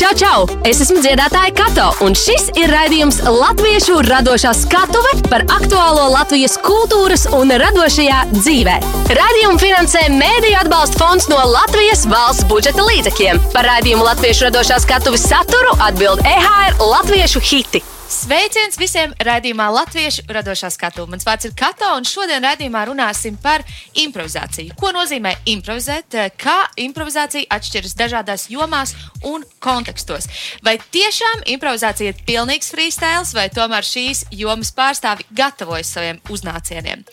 Čau, čau! Es esmu dziedātāja Kato, un šis ir raidījums Latviešu radošā skatuve par aktuālo Latvijas kultūras un radošajā dzīvē. Radījumu finansē Mēdīļu atbalsta fonds no Latvijas valsts budžeta līdzekļiem. Par raidījumu Latviešu radošā skatuves saturu atbild EHR Latviešu hiti. Sveiciens visiem raidījumā Latviešu radošā skatu. Mans vārds ir Kato, un šodien raidījumā runāsim par improvizāciju. Ko nozīmē improvizēt, kā improvizācija atšķiras dažādās jomās un kontekstos. Vai tiešām improvizācija ir pilnīgs freestyle, vai tomēr šīs jomas pārstāvi gatavojas saviem uznācieniem?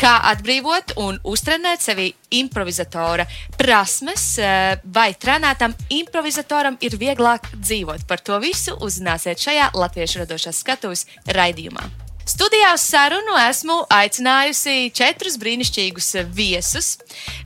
Kā atbrīvot un uztrenēt sevi improvizatora prasmes, vai trenētam improvizatoram ir vieglāk dzīvot? Par to visu uzzināsiet šajā Latviešu radošā radošās skatuves raidījumā. Studijā uz sarunu esmu aicinājusi četrus brīnišķīgus viesus.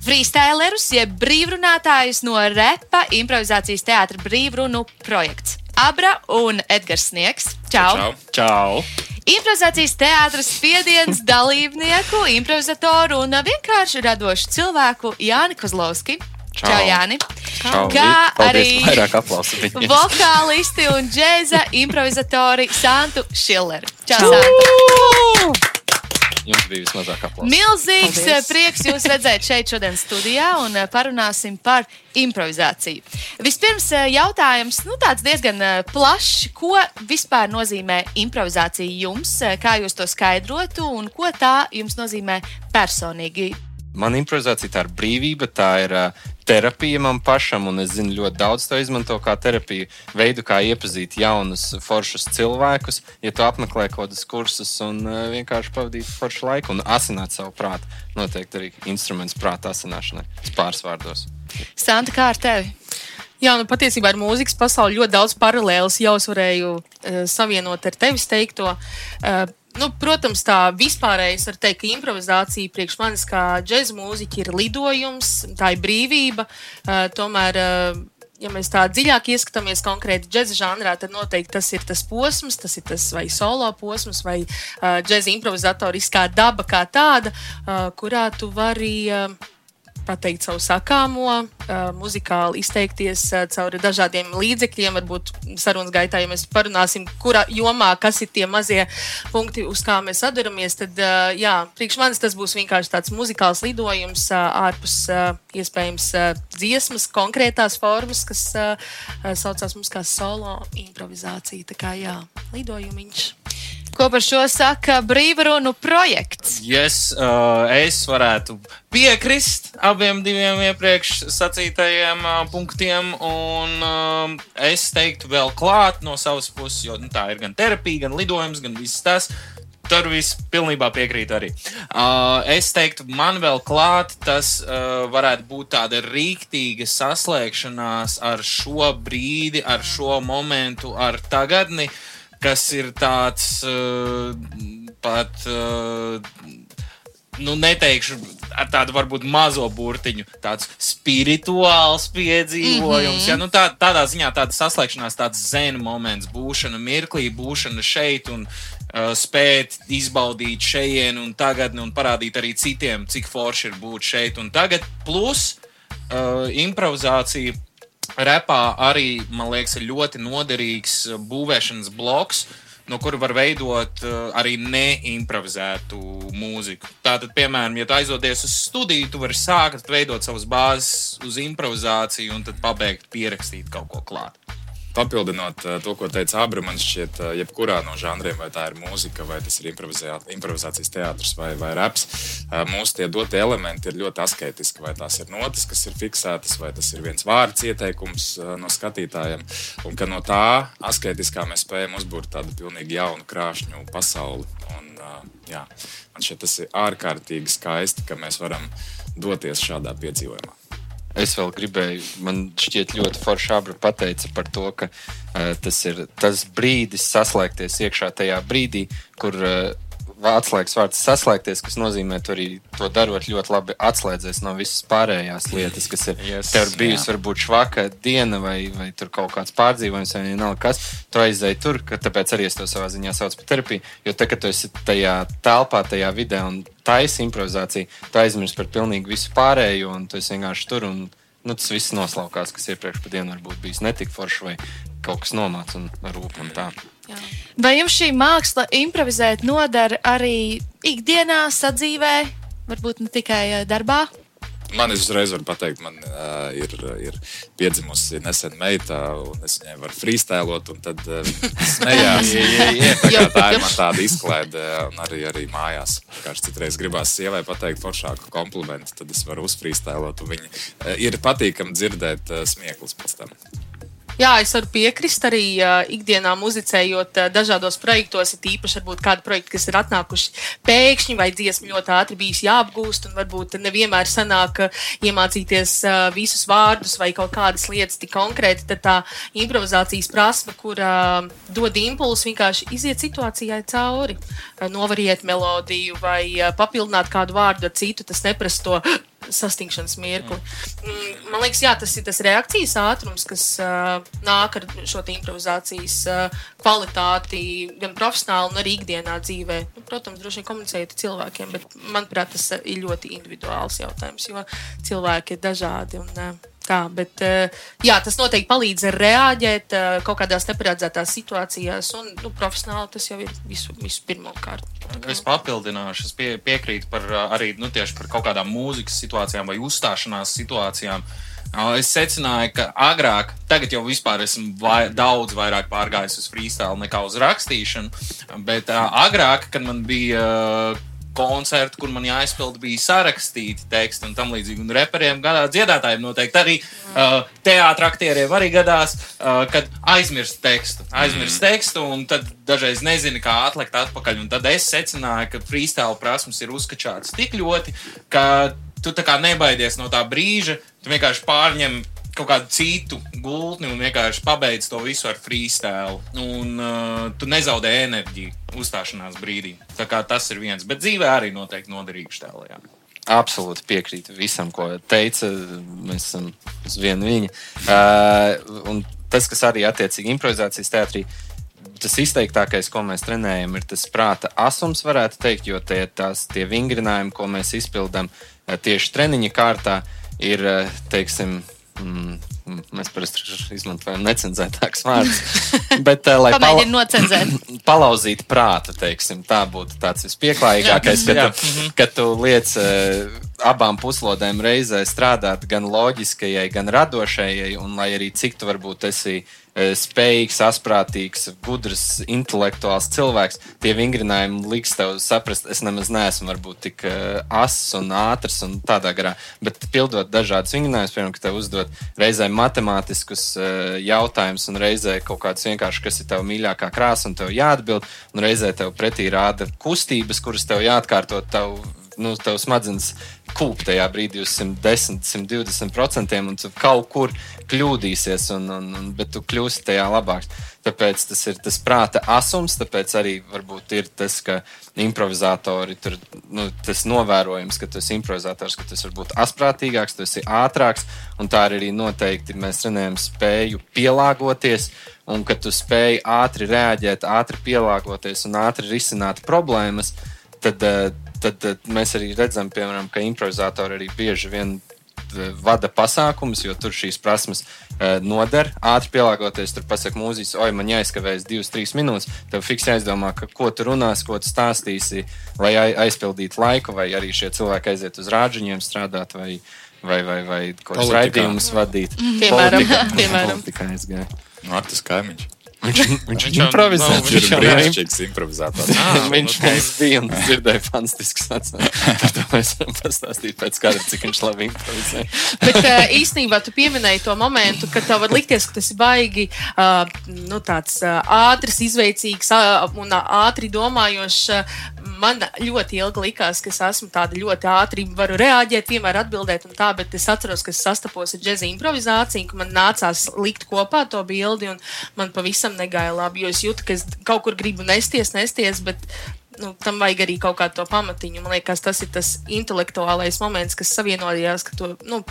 Freestylerus, jeb brīvrunātājus no repa improvizācijas teātra brīvrunu projekts. Abra un Edgars Sniegs. Čau! Čau! Čau. Improvizācijas teātris spiediens dalībnieku, improvizatoru un vienkārši radošu cilvēku Jāni Kozlovski. Čau, Čau Jāni! Čau. Kā Paldies, arī vokālisti un džēza improvizatori Santu Šilleru. Čau, Čau. Santu! Jums bija vismazāk aplausa. Milzīgs Paldies. prieks jūs redzēt šeit šodien studijā un parunāsim par improvizāciju. Vispirms jautājums, nu tāds diezgan plašs, ko vispār nozīmē improvizācija jums, kā jūs to skaidrotu un ko tā jums nozīmē personīgi? Man improvizācija tā ir brīvība, tā ir terapija man pašam, un es zinu, ļoti daudz to izmanto kā terapiju veidu, kā iepazīt jaunus, foršus cilvēkus. Ja tu apmeklē kaut kādus kursus un uh, vienkārši pavadīt foršu laiku un asināt savu prātu, noteikti arī instruments prāta asināšanai, pāris vārdos. Santa, kā ar tevi? Jā, nu patiesībā ar mūzikas pasauli ļoti daudz paralēlus jau es varēju uh, savienot ar tevis teikto. Uh, Nu, protams, tā vispārējais var teikt, ka improvizācija priekš manis kā džēza mūziķa ir lidojums, tā ir brīvība. Uh, tomēr, uh, ja mēs tā dziļāk ieskatāmies konkrēti džēza žanrā, tad noteikti tas ir tas posms, tas ir tas vai solo posms, vai uh, džēza improvizatoriskā daba kā tāda, uh, kurā tu vari. Uh, pateikt savu sakāmo, muzikāli izteikties caur dažādiem līdzekļiem. Varbūt sarunas gaitā, ja mēs parunāsim, kurā jomā, kas ir tie mazie punkti, uz kā mēs saduramies, tad, jā, priekš manis tas būs vienkārši tāds muzikāls lidojums ārpus iespējams dziesmas, konkrētās formas, kas saucās mums kā solo improvizācija. Tā kā jā, lidojumiņš. Ko par šo saka brīvrunu projekts? Yes, uh, es varētu piekrist abiem diviem iepriekš sacītajiem uh, punktiem, un uh, es teiktu vēl klāt no savas puses, jo nu, tā ir gan terapija, gan lidojums, gan viss tas. Tur viss pilnībā piekrīt arī. Uh, es teiktu, man vēl klāt, tas uh, varētu būt tāda rīktīga saslēgšanās ar šo brīdi, ar šo momentu, ar tagadni. Uh, kas ir tāds uh, pat. Uh, nu, neteikšu ar tādu varbūt mazo burtiņu, tāds spirituāls piedzīvojums. Mm -hmm. ja, nu, tā, tādā ziņā tāda saslēgšanās, tāds zen moments, būšana mirklī, būšana šeit un uh, spēt izbaudīt šejienu un tagad, un parādīt arī citiem, cik forši ir būt šeit un tagad. Plus uh, improvizācija repā arī, man liekas, ir ļoti noderīgs uh, būvēšanas bloks. No kura var veidot uh, arī neimprovizētu mūziku. Tātad, piemēram, ja aizdoties uz studiju, tu vari sākt veidot savas bāzes uz improvizāciju un tad pabeigt pierakstīt kaut ko klāt papildinot eh, to, ko teica Abra, man šķiet, eh, jebkurā no žanriem, vai tā ir mūzika, vai tas ir improvizācijas teātris vai, vai raps, eh, mūsu tie dotie elementi ir ļoti asketiski. Vai tās ir notis, kas ir fiksētas, vai tas ir viens vārds ieteikums no skatītājiem. Un ka no tā asketiskā mēs spējam uzbūvēt tādu pilnīgi jaunu krāšņu pasauli. Un, jā, man šķiet, tas ir ārkārtīgi skaisti, ka mēs varam doties šādā piedzīvojumā. Es vēl gribēju, man šķiet, ļoti forši abra pateica par to, ka uh, tas ir tas brīdis saslēgties iekšā tajā brīdī, kur uh, atslēgas vārds saslēgties, kas nozīmē, ka arī to darot ļoti labi atslēdzies no visas pārējās lietas, kas ir yes, tev bijusi jā. varbūt švaka diena vai, vai tur kaut kāds pārdzīvojums vai nav kas. Tu aizēji tur, ka tāpēc arī es to savā ziņā saucu par terapiju, jo te, kad tu esi tajā telpā, tajā vidē un taisa improvizācija, tu aizmirsti par pilnīgi visu pārējo un tu esi vienkārši tur un nu, tas viss noslaukās, kas iepriekš pa dienu varbūt bijis netik forši vai kaut kas nomāca un rūp un tā. Vai jums šī māksla improvizēt nodara arī ikdienā, sadzīvē, varbūt ne tikai eh, darbā? Man es uzreiz pateikt, man uh, ir, ir piedzimusi nesen meita, un es viņai varu freestēlot, un tad uh, smējās. Tā, kā tā ir man tāda izklaide, un arī, arī mājās. Kāds citreiz gribās sievai pateikt foršāku komplimentu, tad es varu uzfreestēlot, un viņi uh, ir patīkami dzirdēt uh, smieklus pēc tam. Jā, es varu piekrist arī uh, ikdienā muzicējot uh, dažādos projektos, ir īpaši varbūt kādi projekti, kas ir atnākuši pēkšņi vai dziesmu ļoti ātri bijis jāapgūst, un varbūt nevienmēr sanāk uh, iemācīties uh, visus vārdus vai kaut kādas lietas tik konkrēti, tad tā improvizācijas prasme, kur uh, dod impulsu vienkārši iziet situācijai cauri, novariet melodiju vai papildināt kādu vārdu ar citu, tas neprasa to sastingšanas mirkli. Mm, Man liekas, jā, tas ir tas reakcijas ātrums, kas uh, nāk ar šo improvizācijas uh, kvalitāti gan profesionāli, gan arī ikdienā dzīvē. Nu, protams, droši vien komunicējot ar cilvēkiem, bet manuprāt, tas ir ļoti individuāls jautājums, jo cilvēki ir dažādi. Un, uh, Tā, bet, uh, jā, tas noteikti palīdz reaģēt uh, kaut kādās neparedzētās situācijās, un nu, profesionāli tas jau ir visu, visu pirmkārt. Es papildināšu, es pie, piekrītu par, ā, arī nu, par kaut kādām mūzikas situācijām vai uzstāšanās situācijām. Es secināju, ka agrāk, tagad jau vispār esmu vai, daudz vairāk pārgājis uz freestyle nekā uz rakstīšanu, bet ā, agrāk, kad man bija ā, koncerti, kur man jāizpild, bija sarakstīti teksti un tam līdzīgi. Un reperiem, gadā, dziedātājiem noteikti arī uh, teātris aktieriem arī gadās, uh, kad aizmirst tekstu. Aizmirst tekstu, un tad dažreiz nezini, kā atlikt atpakaļ. Un tad es secināju, ka freestyle prasmes ir uzskačātas tik ļoti, ka tu tā kā nebaidies no tā brīža, tu vienkārši pārņem kaut kādu citu gultni un vienkārši pabeidz to visu ar freestyle. Un uh, tu nezaudē enerģiju uzstāšanās brīdī. Tā kā tas ir viens, bet dzīvē arī noteikti noderīgs tēlā. Absolūti piekrītu visam, ko teica. Mēs esam uz vienu viņa. Uh, un tas, kas arī attiecīgi improvizācijas teātrī, tas izteiktākais, ko mēs trenējam, ir tas prāta asums, varētu teikt, jo tie, tās, tie vingrinājumi, ko mēs izpildām uh, tieši treniņa kārtā, ir, uh, teiksim, mm, mm, mēs parasti izmantojam necenzētākus vārdus. Bet, uh, lai nocenzēt. palauzīt prātu, teiksim, tā būtu tāds vispieklājīgākais, kad, tu, kad tu liec uh, abām puslodēm reizē strādāt gan loģiskajai, gan radošajai, un lai arī cik tu varbūt esi uh, spējīgs, asprātīgs, gudrs, intelektuāls cilvēks, tie vingrinājumi liks tev saprast, es nemaz neesmu varbūt tik ass un ātrs un tādā garā, bet pildot dažādus vingrinājumus, piemēram, ka tev uzdod reizē matemātiskus uh, jautājumus un reizē kaut kādus vienkārši, kas ir tev mīļākā krāsa un tev jāatbild, un reizē tev pretī rāda kustības, kuras tev jāatkārto tev nu, tev smadzenes kūp tajā brīdī uz 110, 120 procentiem, un tu kaut kur kļūdīsies, un, un, un, bet tu kļūsi tajā labāks. Tāpēc tas ir tas prāta asums, tāpēc arī varbūt ir tas, ka improvizatori tur nu, tas novērojams, ka tu esi improvizators, ka tas var būt asprātīgāks, tu esi ātrāks, un tā arī noteikti mēs trenējam spēju pielāgoties. Un ka tu spēj ātri reaģēt, ātri pielāgoties un ātri risināt problēmas, tad, eh, tad, tad mēs arī redzam, piemēram, ka improvizatori arī bieži vien eh, vada pasākumus, jo tur šīs prasmes uh, noder. Ātri pielāgoties, tur pasakā mūziķis, oi, man jāizkavējas divas, trīs minūtes. Tev fiks jāizdomā, ka, ko tu runāsi, ko tu stāstīsi, lai ai- aizpildītu laiku, vai arī šie cilvēki aiziet uz rāģiņiem strādāt, vai, vai, vai, vai kaut Politikā. raidījumus vadīt. Piemēram, Politikā. piemēram. Politikā aizgāja. Martas kaimiņš. Viņš, viņš jau- improvizē. nav, Viņš Viņš ir brīnišķīgs improvizators. Viņš mums bija un dzirdēja fantastisks sacensības. Par to mēs varam pastāstīt pēc kāda, cik viņš labi improvizē. Bet uh, īstenībā tu pieminēji to momentu, kad tev var likties, ka tas ir baigi uh, nu, tāds uh, ātrs, izveicīgs uh, un ātri domājošs. Man ļoti ilgi likās, ka es esmu tāda ļoti ātri, varu reaģēt, vienmēr atbildēt un tā, bet es atceros, ka es sastapos ar džēza improvizāciju, ka man nācās likt kopā to bildi un man pavisam negāja labi, jo es jūtu, ka es kaut kur gribu nesties, nesties, bet nu, tam vajag arī kaut kādu pamatiņu. Man liekas, tas ir tas intelektuālais moments, kas savienojās, ka to, nu,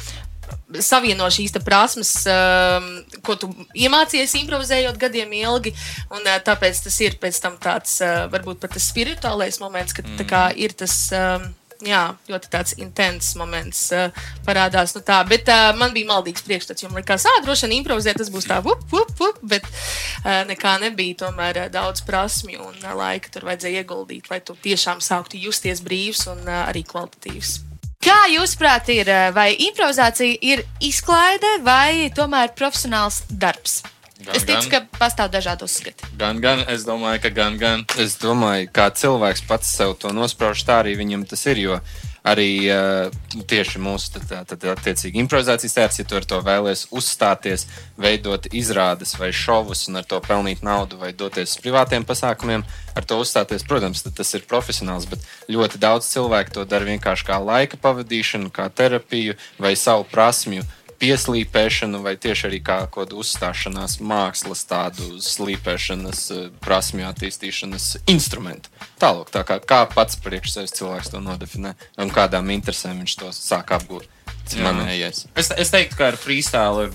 savieno šīs prasmes, um, ko tu iemācījies improvizējot gadiem ilgi. Un, uh, tāpēc tas ir tāds, uh, varbūt pat tas spirituālais moments, kad tā kā, ir tas. Um, jā, ļoti tāds intens moments uh, parādās. Nu tā, bet uh, man bija maldīgs priekšstats, jo man liekas, ah, droši vien improvizēt, tas būs tā, vup, vup, vup, bet uh, nekā nebija. Tomēr uh, daudz prasmju un uh, laika tur vajadzēja ieguldīt, lai tu tiešām sāktu justies brīvs un uh, arī kvalitatīvs. Kā jūsuprāt, ir, vai improvizācija ir izklaide vai tomēr profesionāls darbs? Gan, es ticu, gan. ka pastāv dažādi uzskati. Gan, gan, es domāju, ka gan, gan. Es domāju, kā cilvēks pats sev to nosprauž, tā arī viņam tas ir. Jo arī uh, tieši mūsu attiecīgi improvizācijas teātris, ja tu ar to vēlēsies uzstāties, veidot izrādes vai šovus un ar to pelnīt naudu vai doties uz privātiem pasākumiem, ar to uzstāties, protams, tas ir profesionāls. Bet ļoti daudz cilvēku to dara vienkārši kā laika pavadīšanu, kā terapiju vai savu prasmju pieslīpēšanu, vai tieši arī kā kaut kādu uzstāšanās mākslas, tādu slīpēšanas, eh, prasmju attīstīšanas instrumentu. Tālāk, tā kā, kā pats priekš sevis cilvēks to nodefinē un kādām interesēm viņš to sāk apgūt. Manējais. Es, es teiktu, ka ar freestyle ir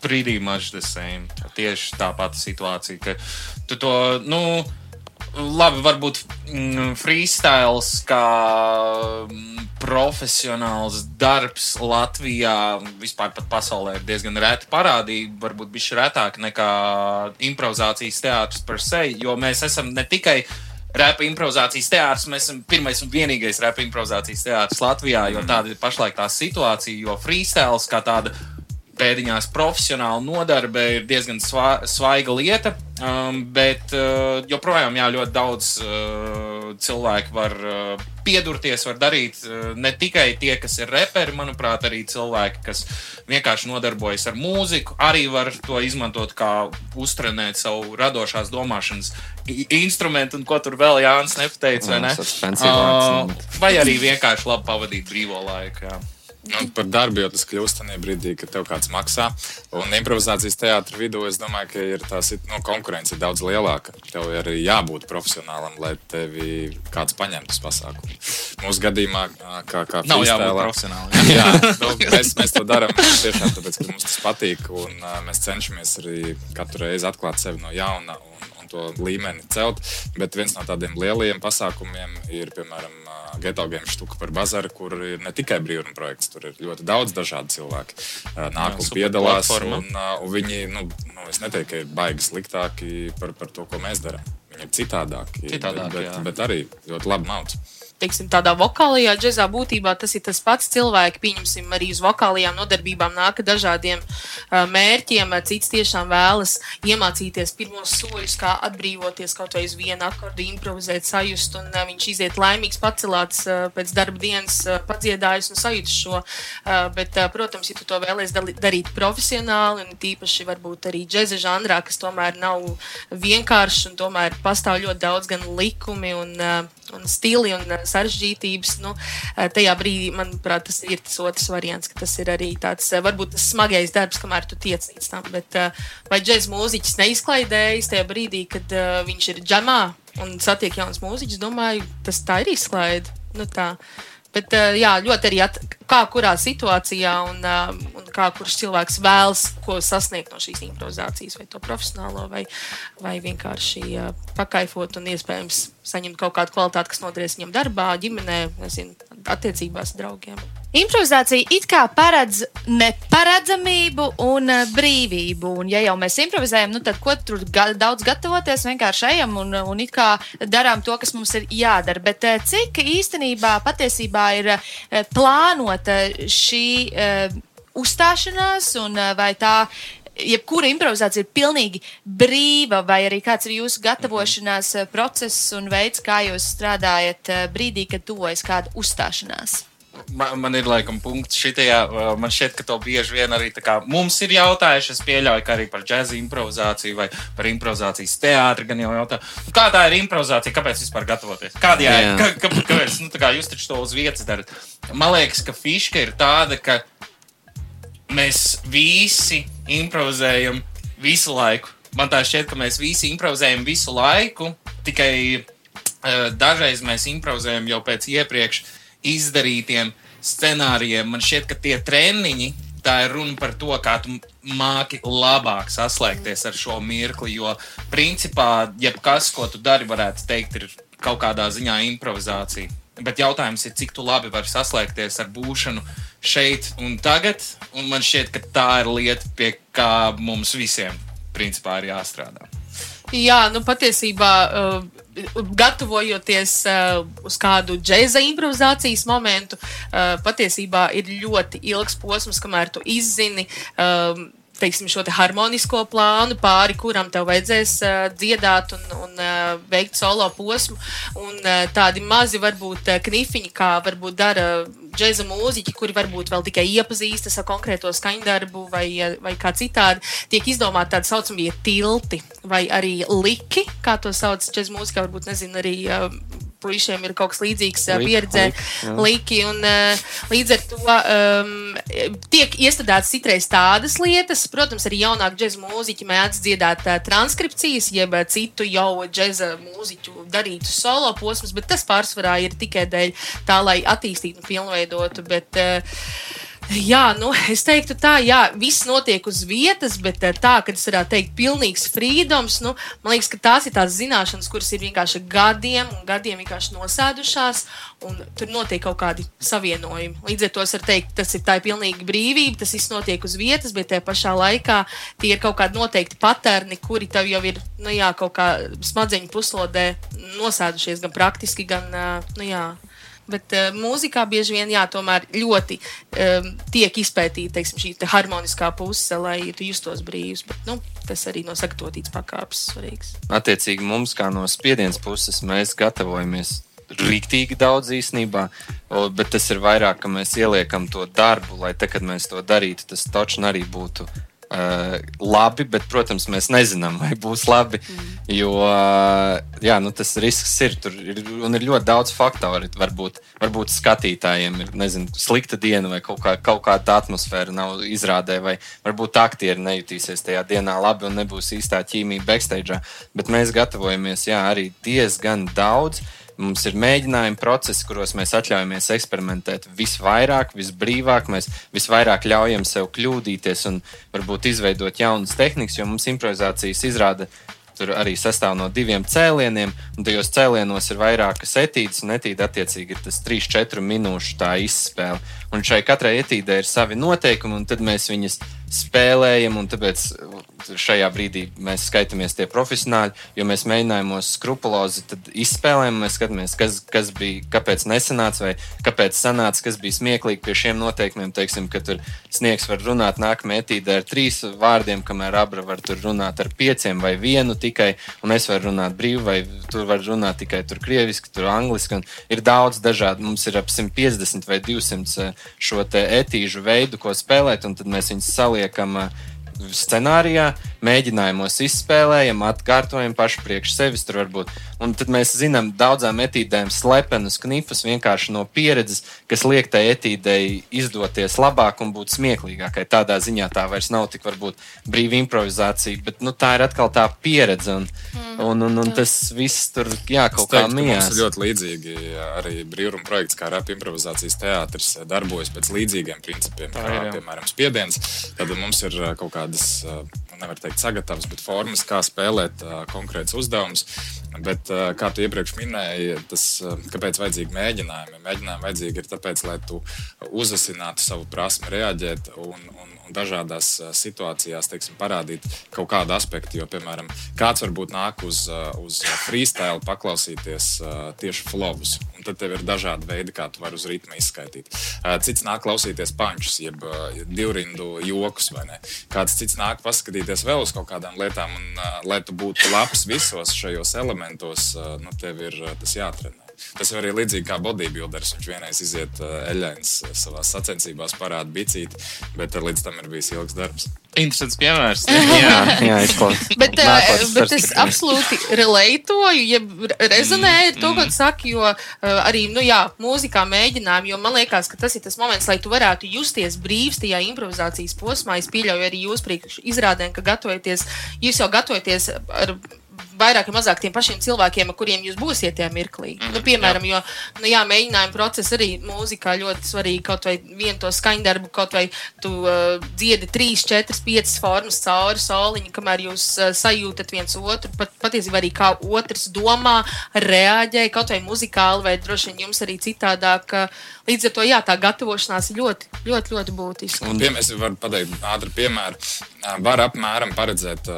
pretty much the same. Tieši tā pati situācija, ka tu to, nu, labi, varbūt mm, freestyles kā mm, profesionāls darbs Latvijā, vispār pat pasaulē, ir diezgan reta parādība. Varbūt bija retāk nekā improvizācijas teātris par sevi, jo mēs esam ne tikai. Repa improvizācijas teātris, mēs esam pirmais un vienīgais repa improvizācijas teātris Latvijā, jo tāda ir pašlaik tā situācija, jo freestyles kā tāda pēdiņās profesionāla nodarbe ir diezgan svā, svaiga lieta, um, bet uh, joprojām jā, ļoti daudz uh, cilvēku var uh, piedurties, var darīt uh, ne tikai tie, kas ir reperi, manuprāt, arī cilvēki, kas vienkārši nodarbojas ar mūziku, arī var to izmantot kā uztrenēt savu radošās domāšanas instrumentu, un ko tur vēl Jānis nepateica, vai ne? Uh, vai arī vienkārši labi pavadīt brīvo laiku. Jā. Nu, par darbu jau tas kļūst tajā brīdī, kad tev kāds maksā. Un improvizācijas teātris vidū es domāju, ka ir tā sit- nu, konkurence daudz lielāka. Tev ir jābūt profesionālam, lai tevi kāds paņemtu uz pasākumu. Mūsu gadījumā, kā, kā Nav jābūt profesionālam. Jā, nu, mēs, mēs to darām tiešām tāpēc, ka mums tas patīk. Un, mēs cenšamies arī katru reizi atklāt sevi no jauna un, un to līmeni celt. Bet viens no tādiem lielajiem pasākumiem ir, piemēram, Geto Game štuka par bazaru, kur ir ne tikai brīvruna projekts, tur ir ļoti daudz dažādu cilvēku. Nāk un piedalās. Un, un viņi, nu, nu, es neteiktu, ka ir baigi sliktāki par, par to, ko mēs darām. Viņi ir citādāki, Citādāki, bet, bet, bet arī ļoti labi naudas. Teiksim, tādā vokālajā džēzā būtībā tas ir tas pats cilvēks. Pieņemsim, arī uz vokālajām nodarbībām nāk dažādiem uh, mērķiem. Cits tiešām vēlas iemācīties pirmos soļus, kā atbrīvoties kaut vai uz vienu akordu, improvizēt, sajust, un uh, viņš iziet laimīgs, pacelāts uh, pēc darba dienas, uh, padziedājis un sajūta šo. Uh, bet, uh, protams, ja tu to vēlēsies darīt profesionāli, un tīpaši varbūt arī džēza žanrā, kas tomēr nav vienkāršs un tomēr pastāv ļoti daudz gan likumi un, uh, un stili un uh, sarežģītības. Nu, uh, tajā brīdī, manuprāt, tas ir tas otrs variants, ka tas ir arī tāds uh, varbūt tas smagais darbs, kamēr tu tiec līdz tam. Bet vai džēza mūziķis neizklaidējas tajā brīdī, kad viņš ir džamā un satiek jauns mūziķis, domāju, tas tā ir izklaide. Nu, tā. Bet, uh, jā, ļoti arī at, kā kurā situācijā un, uh, un kā kurš cilvēks vēlas ko sasniegt no šīs improvizācijas, vai to profesionālo, vai, vai vienkārši uh, pakaifot un iespējams saņemt kaut kādu kvalitāti, kas noderēs viņam darbā, ģimenē, nezinu, attiecībās draugiem. Improvizācija it kā paredz neparedzamību un eh, brīvību. Un, ja jau mēs improvizējam, nu, tad ko tur ga daudz gatavoties? Vienkārši ejam un, un it kā darām to, kas mums ir jādara. Bet eh, cik īstenībā patiesībā ir eh, plānota šī uzstāšanās un vai tā jebkura improvizācija ir pilnīgi brīva, vai arī kāds ir jūsu gatavošanās process un veids, kā jūs strādājat brīdī, kad tuvojas kāda uzstāšanās? Man, man ir laikam punkts šitajā. uh, Man šķiet, ka to bieži vien arī kā mums ir jautājuši. Es pieļauju, ka arī par džēza improvizāciju vai par improvizācijas teātri gan jau jautā. Kā tā ir improvizācija? Kāpēc vispār gatavoties? Kāda Jā. jēga? Kā, kā, kāpēc? Nu, kā jūs taču to uz vietas darat. Man liekas, ka fiška ir tāda, ka mēs visi improvizējam visu laiku. Man tā šķiet, ka mēs visi improvizējam visu laiku, tikai uh, dažreiz mēs improvizējam jau pēc iepriekš izdarītiem scenārijiem. Man šķiet, ka tie treniņi, tā ir runa par to, kā tu māki labāk saslēgties ar šo mirkli. Jo, principā, jebkas, ko tu dari, varētu teikt, ir kaut kādā ziņā improvizācija. Bet jautājums ir, cik labi vari saslēgties ar būšanu šeit un tagad. Un man šķiet, ka tā ir lieta, pie kā mums visiem principā ir jāstrādā. Jā, nu patiesībā, uh, gatavojoties uh, uz kādu džēza improvizācijas momentu, uh, patiesībā ir ļoti ilgs posms, kamēr tu izzini. Um, teiksim, šo te harmonisko plānu, pāri kuram tev vajadzēs uh, dziedāt un, un uh, veikt solo posmu. Un uh, tādi mazi, varbūt, knifiņi, kā varbūt dara džēza mūziķi, kuri varbūt vēl tikai iepazīstas ar konkrēto skaņdarbu vai, vai kā citādi, tiek izdomāti tādi saucamie tilti vai arī liki, kā to sauc džēza mūzikā, varbūt nezinu arī. Uh, puišiem ir kaut kas līdzīgs Liki, pieredzē, liki, jā. liki. Un, līdz ar to um, tiek iestādītas citreiz tādas lietas. Protams, arī jaunāk džēza mūziķi mēdz dziedāt uh, transkripcijas, jeb citu jau džēza mūziķu darītu solo posmus, bet tas pārsvarā ir tikai dēļ tā, lai attīstītu un pilnveidotu. Bet, uh, Jā, nu, es teiktu, tā, jā, viss notiek uz vietas, bet eh, tā, ka es varētu teikt, pilnīgs frīdums, nu, man liekas, ka tās ir tās zināšanas, kuras ir vienkārši gadiem un gadiem vienkārši nosēdušās, un tur notiek kaut kādi savienojumi. Līdz ar to es varu teikt, tas ir tā ir pilnīga brīvība, tas viss notiek uz vietas, bet tajā pašā laikā tie ir kaut kādi noteikti paterni, kuri tev jau ir, nu jā, kaut kā smadzeņu puslodē nosēdušies gan praktiski, gan, ā, nu jā. Bet uh, mūzikā bieži vien jā, ļoti um, tiek izpētīta teiksim, šī te harmoniskā puse, lai tu justos brīvs. Bet, nu, tas arī no sagatavotītas pakāpes svarīgs. Attiecīgi mums, kā no spiedienas puses, mēs gatavojamies rīktīgi daudz īstenībā, o, bet tas ir vairāk, ka mēs ieliekam to darbu, lai te, kad mēs to darītu, tas taču arī būtu. Uh, labi, bet, protams, mēs nezinām, vai būs labi. Jo uh, jā, nu, tas risks ir. Tur ir, un ir ļoti daudz faktoru. Varbūt, varbūt skatītājiem ir nezinu, slikta diena, vai kaut, kā, kaut kāda atmosfēra nav izrādē, vai varbūt aktieri nejutīsies tajā dienā labi un nebūs īstā ķīmija backstage. Bet mēs gatavojamies jā, arī diezgan daudz. Mums ir mēģinājumi procesi, kuros mēs atļaujamies eksperimentēt visvairāk, visbrīvāk. Mēs visvairāk ļaujam sev kļūdīties un varbūt izveidot jaunas tehnikas, jo mums improvizācijas izrāda tur arī sastāv no diviem cēlieniem, un tajos cēlienos ir vairākas etīdes, un etīde attiecīgi ir tas 3-4 minūšu izspēle. Un šai katrai etīdei ir savi noteikumi, un tad mēs viņas spēlējam, un tāpēc šajā brīdī mēs skaitāmies tie profesionāļi, jo mēs mēģinājumos skrupulozi izspēlējam, mēs skatāmies, kas, kas bija, kāpēc nesanāca, vai kāpēc sanāca, kas bija smieklīgi pie šiem noteikumiem. Teiksim, ka tur sniegs var runāt nākamajā etīdē ar trīs vārdiem, kamēr abra var tur runāt ar pieciem vai vienu tikai, un es varu runāt brīvi, vai tur var runāt tikai tur krieviski, tur angliski. un Ir daudz dažādu, mums ir ap 150 vai 200 eh, šo etīžu veidu, ko spēlēt, un tad mēs viņus saliekam eh, scenārijā, mēģinājumos izspēlējam, atkārtojam paši priekš sevis. Tur varbūt. Un tad mēs zinām daudzām etīdēm slepenus knifus vienkārši no pieredzes, kas liek tai etīdei izdoties labāk un būt smieklīgākai. Tādā ziņā tā vairs nav tik varbūt brīva improvizācija, bet nu, tā ir atkal tā pieredze. Un, mm. un, un, un tas viss tur jā, kaut kā teiktu, mums mījās. ir ļoti līdzīgi arī brīvuma projekts, kā rap improvizācijas teātris darbojas pēc līdzīgiem principiem, kā ir, jā. piemēram spiediens. Tad mums ir uh, kaut kādas, uh, nu, nevar teikt, sagatavas, bet formas, kā spēlēt uh, konkrēts uzdevumus. Bet, uh, kā tu iepriekš minēji, tas, uh, kāpēc vajadzīgi mēģinājumi? Mēģinājumi vajadzīgi ir tāpēc, lai tu uzasinātu savu prasmi reaģēt un, un dažādās uh, situācijās teiksim, parādīt kaut kādu aspektu. Jo, piemēram, kāds varbūt nāk uz, uh, uz freestyle paklausīties uh, tieši flowus. Tad tev ir dažādi veidi, kā tu vari uz ritmu izskaidrot. Cits nāk klausīties pančus, jeb divrindu jokus, vai ne? Kāds cits nāk paskatīties vēl uz kaut kādām lietām, un, lai tu būtu labs visos šajos elementos, nu, tev ir tas jātrenē. Tas jau arī līdzīgi kā bodybuilders. Viņš vienreiz iziet uh, eļļains savā sacensībās, parāda bicīti, bet līdz tam ir bijis ilgs darbs. Interesants piemērs. Jā, jā izklausās. Bet, uh, Nākotnes bet es absolūti relētoju, ja rezonēju ar to, ko tu saki, jo uh, arī nu, jā, mūzikā mēģinām, jo man liekas, ka tas ir tas moments, lai tu varētu justies brīvs tajā improvizācijas posmā. Es pieļauju arī jūs priekš izrādēm, ka gatavojaties, jūs jau gatavojaties ar vairāk vai mazāk tiem pašiem cilvēkiem, ar kuriem jūs būsiet tajā mirklī. Mm, nu, piemēram, jā. jo, nu, jā, mēģinājuma process arī mūzikā ļoti svarīgi. Kaut vai vienu to skaņdarbu, kaut vai tu uh, dziedi trīs, četras, piecas formas cauri soliņu, kamēr jūs uh, sajūtat viens otru. Pat, patiesībā arī kā otrs domā, reaģē kaut vai muzikāli, vai droši vien jums arī citādāk. Līdz ar to jā, tā gatavošanās ir ļoti, ļoti, ļoti būtiska. Un, piemēram, es varu pateikt ātru piemēru. Var apmēram paredzēt,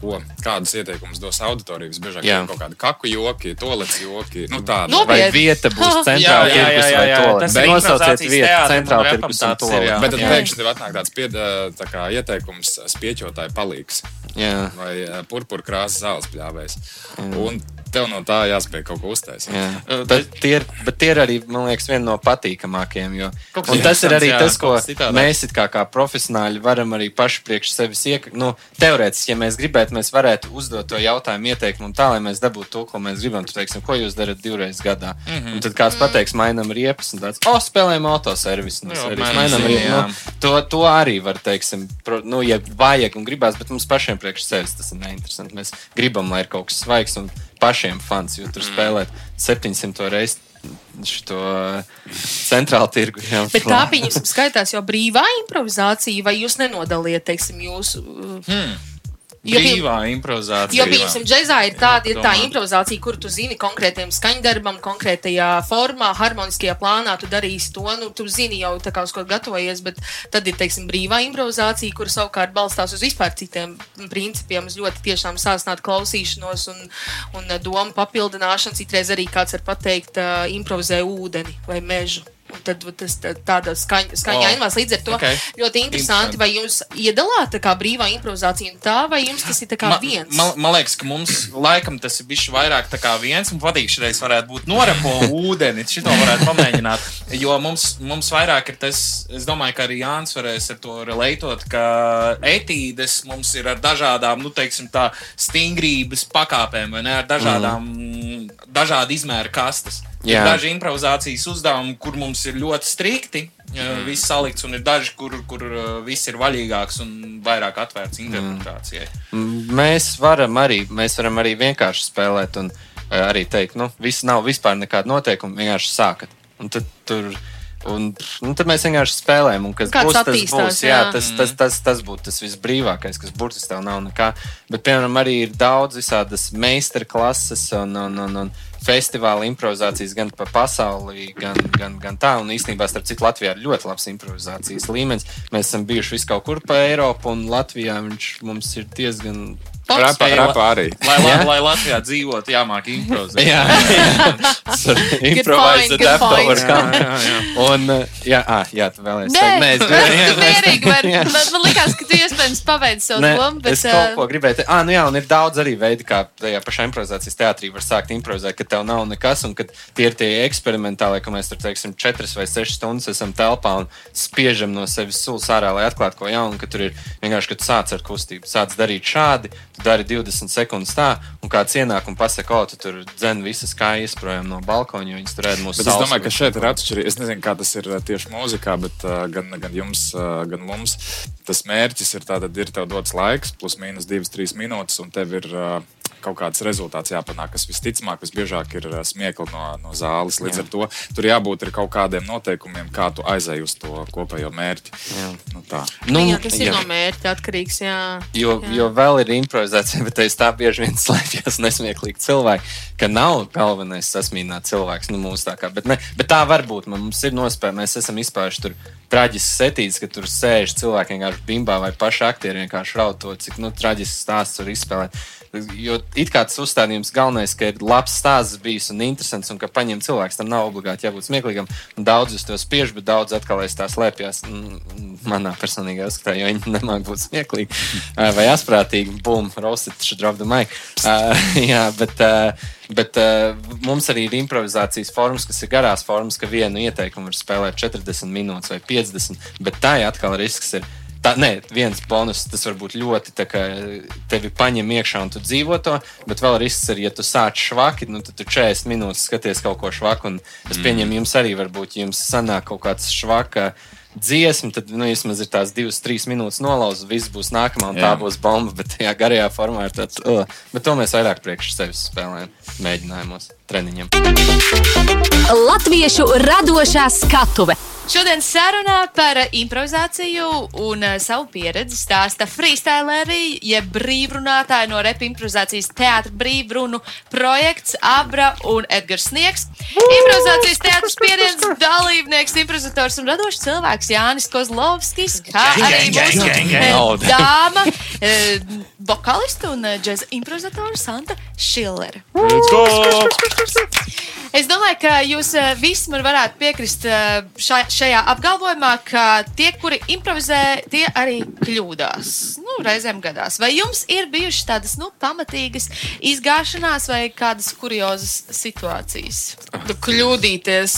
ko, kādus ieteikumus dos auditorija. Visbiežāk ir kaut kādi kaku joki, tolets joki. Nu, tāda. Nu, Vai vieta būs centrāla tirgus vai? Tas Bet ir Nosauciet vietu centrāla tirgus un jā. Bet tad pēkšņi tev atnāk tāds pied, tā kā ieteikums spieķotāji palīgs Jā. vai purpura krāsas zāles pļāvējs. Un tev no tā jāspēj kaut ko uztaisīt. Jā. Uh, Bet tie, ir, bet tie ir arī, man liekas, viena no patīkamākajiem. Jo, un tas ir arī jā, tas, ko mēs kā, kā profesionāļi varam arī paši priekš sevis iekļūt. Nu, teorētiski, ja mēs gribētu, mēs varētu uzdot to jautājumu, ieteikumu tā, lai mēs dabūtu to, ko mēs gribam. Tu teiksim, ko jūs darat divreiz gadā? Mm. -hmm. Un tad kāds pateiks, mainām riepas, un tāds, oh, spēlējam autoservisu. Servis, mainām riepas. Nu, to, to arī var, teiksim, pro, nu, ja vajag un gribās, bet mums pašiem priekš sevis tas ir neinteresanti. Mēs gribam, lai ir kaut kas svaigs un pašiem fans, jo tur spēlēt 700 reizes šo centrālu tirgu. Jā, Bet tā pieņemsim, skaitās jau brīvā improvizācija, vai jūs nenodaliet, teiksim, jūsu. Jo, pie- Brīvā improvizācija. Jo, piemēram, džēzā ir tāda ir tā improvizācija, kur tu zini konkrētiem skaņdarbam, konkrētajā formā, harmoniskajā plānā, tu darīsi to. Nu, tu zini jau tā kā uz ko gatavojies, bet tad ir, teiksim, brīvā improvizācija, kur savukārt balstās uz vispār citiem principiem, uz ļoti tiešām sāsnāt klausīšanos un, un eh, domu papildināšanu. Citreiz arī kāds var pateikt, uh, improvizē ūdeni vai mežu. Un tad tas tā- tāda skaņa, skaņa O, ainās līdz ar to ok. ļoti interesanti. Vai jums iedalāt tā kā brīvā improvizācija un tā, vai jums tas ir tā kā Ma- viens? Man, man liekas, ka mums laikam tas ir bijis vairāk tā kā viens. Man patīk, šis varētu būt norepo ūdeni. Šito varētu pamēģināt. Jo mums, mums vairāk ir tas, es domāju, ka arī Jānis varēs ar to relētot, ka etīdes mums ir ar dažādām, nu, teiksim, tā stingrības pakāpēm, vai ne? Ar dažādām, mm. dažādu izmēru kastes. Ir Jā. daži improvizācijas uzdevumi, kur mums ir ļoti strikti. Mm. Viss salikts, un ir daži, kur, kur uh, viss ir vaļīgāks un vairāk atvērts interpretācijai. Mēs varam arī, mēs varam arī vienkārši spēlēt un eh, arī teikt, nu, viss nav vispār nekāda noteikuma, vienkārši sākat. Un tad, tur, un, nu, tad mēs vienkārši spēlējam, un kas Kāds būs, tas būs. Jā, jā. tas, tas, tas, tas būtu tas visbrīvākais, kas burtiski tev nav nekā. Bet, piemēram, arī ir daudz visādas meistarklases un, un, un, un festivāla improvizācijas gan pa pasauli, gan, gan, gan tā. Un īstenībā, starp citu, Latvijā ir ļoti labs improvizācijas līmenis. Mēs esam bijuši vis kaut kur pa Eiropu, un Latvijā viņš mums ir diezgan. Rapa, rapa arī. Lai, lai, Jā. lai Latvijā dzīvotu, jāmāk improvizēt. Jā, jā. improvise good adapt point. overcome. jā, jā. Un, uh, jā, ah, jā, tu vēlēsies Nē, teikt, nē, es gribēju. tu mierīgi vari. Man, man liekas, ka tu iespējams pabeidz savu Nē, domu, bet es kaut uh, ko gribēju teikt. Ah, nu jā, un ir daudz arī veidi, kā tajā pašā improvizācijas teātrī var sākt improvizēt, ka tev nav nekas, un ka tie ir tie eksperimentālie, ka mēs tur, teiksim, četras vai sešas stundas esam telpā un spiežam no sevis sulas ārā, lai atklātu ko jaunu, ka tur ir vienkārši, kad sāc ar kustību, sāc darīt šādi, dari 20 sekundes tā, un kāds ienāk un pasaka, o, tu tur dzen visas kājas projām no balkoņa, jo viņas tur ēd mūsu Bet es domāju, ka šeit ir atšķirība. Es nezinu, kā tas ir uh, tieši mūzikā, bet uh, gan, gan jums, uh, gan mums tas mērķis ir tātad, ir tev dots laiks, plus mīnus 2-3 minūtes, un tev ir uh, kaut kāds rezultāts jāpanāk, kas visticamāk, visbiežāk ir uh, smiekli no, no zāles. Līdz Jā. ar to tur jābūt ir kaut kādiem noteikumiem, kā tu aizēji uz to kopējo mērķi. Jā. Nu, tā. Nu, jā, tas ir jā. no mērķa atkarīgs. Jā. Jo, Jā. jo vēl ir improvizācija, bet aiz tā bieži vien slēpjas nesmieklīgi cilvēki, ka nav galvenais sasmīnāt cilvēks. Nu, mūsu tā kā, bet, ne, bet tā var būt. Man- Mums ir nospēja, mēs esam izpējuši tur traģisks setīts, ka tur sēž cilvēki vienkārši bimbā vai paši aktieri vienkārši raud to, cik nu, traģisks stāsts var izspēlēt. Jo it kā tas uzstādījums galvenais, ka ir labs stāsts bijis un interesants, un ka paņem cilvēks, tam nav obligāti jābūt smieklīgam. Daudz uz to spiež, bet daudz atkal aiz tā slēpjas. mm, Manā personīgā uzskatā, jo viņi nemāk būt smieklīgi vai asprātīgi. Bum, roasted, drop the mic. Uh, jā, bet, uh, bet uh, mums arī ir improvizācijas formas, kas ir garās formas, ka vienu ieteikumu var spēlēt 40 minūtes vai 50, bet tā ir atkal risks. Ir, Tā, nē, viens bonus, tas var būt ļoti tā, ka tevi paņem iekšā un tu dzīvo to, bet vēl risks ir, ja tu sāc švaki, nu, tad tu 40 minūtes skaties kaut ko švaku. un Es pieņemu, jums arī varbūt, ja jums sanāk kaut kāds švaka dziesmu, tad nu, vismaz ir tās divas, trīs minūtes nolauztas, viss būs nākamā, un Jā. tā būs bomba. Bet tajā garajā formā ir tāds, uh, bet to mēs vairāk priekš sevis spēlējam, mēģinājumos, treniņiem. Latviešu radošā skatuve. Šodien sarunā par improvizāciju un uh, savu pieredzi stāsta freestyleri, jeb brīvrunātāji no rep improvizācijas teātra brīvrunu projekts Abra un Edgars Sniegs. Improvizācijas teātras pieredzes dalībnieks, improvizators un radošs cilvēks Jānis Kozlovskis, kā arī mūsu eh, dāma, eh, vokalista un džeza improvizatora Santa Šillere. Es domāju, ka jūs visi man varētu piekrist šai, šajā apgalvojumā, ka tie, kuri improvizē, tie arī kļūdās. Nu, reizēm gadās. Vai jums ir bijušas tādas nu, pamatīgas izgāšanās vai kādas kuriozas situācijas? Nu, kļūdīties,